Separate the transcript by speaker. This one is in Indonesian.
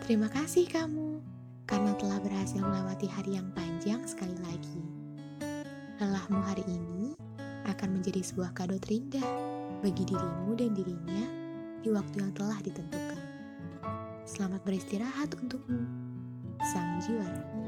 Speaker 1: Terima kasih kamu, karena telah berhasil melewati hari yang panjang sekali lagi. Lelahmu hari ini akan menjadi sebuah kado terindah bagi dirimu dan dirinya di waktu yang telah ditentukan. Selamat beristirahat untukmu, sang juara.